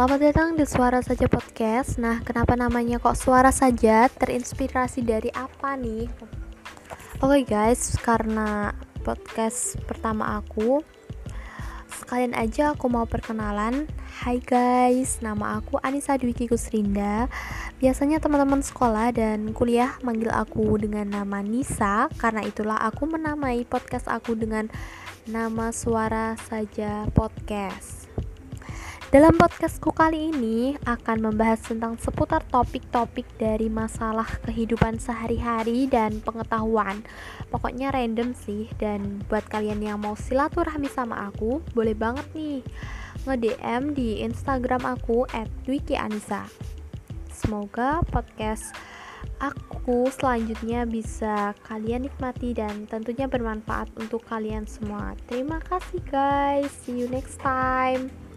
Selamat datang di Suara Saja Podcast. Nah, kenapa namanya kok Suara Saja? Terinspirasi dari apa nih? Oke okay guys, karena podcast pertama aku, sekalian aja aku mau perkenalan. Hai guys, nama aku Anissa Dwiki Kusrinda. Biasanya teman-teman sekolah dan kuliah manggil aku dengan nama Nisa, karena itulah aku menamai podcast aku dengan nama Suara Saja Podcast. Dalam podcastku kali ini akan membahas tentang seputar topik-topik dari masalah kehidupan sehari-hari dan pengetahuan. Pokoknya random sih dan buat kalian yang mau silaturahmi sama aku, boleh banget nih nge-DM di Instagram aku @wikianisa. Semoga podcast aku selanjutnya bisa kalian nikmati dan tentunya bermanfaat untuk kalian semua. Terima kasih guys. See you next time.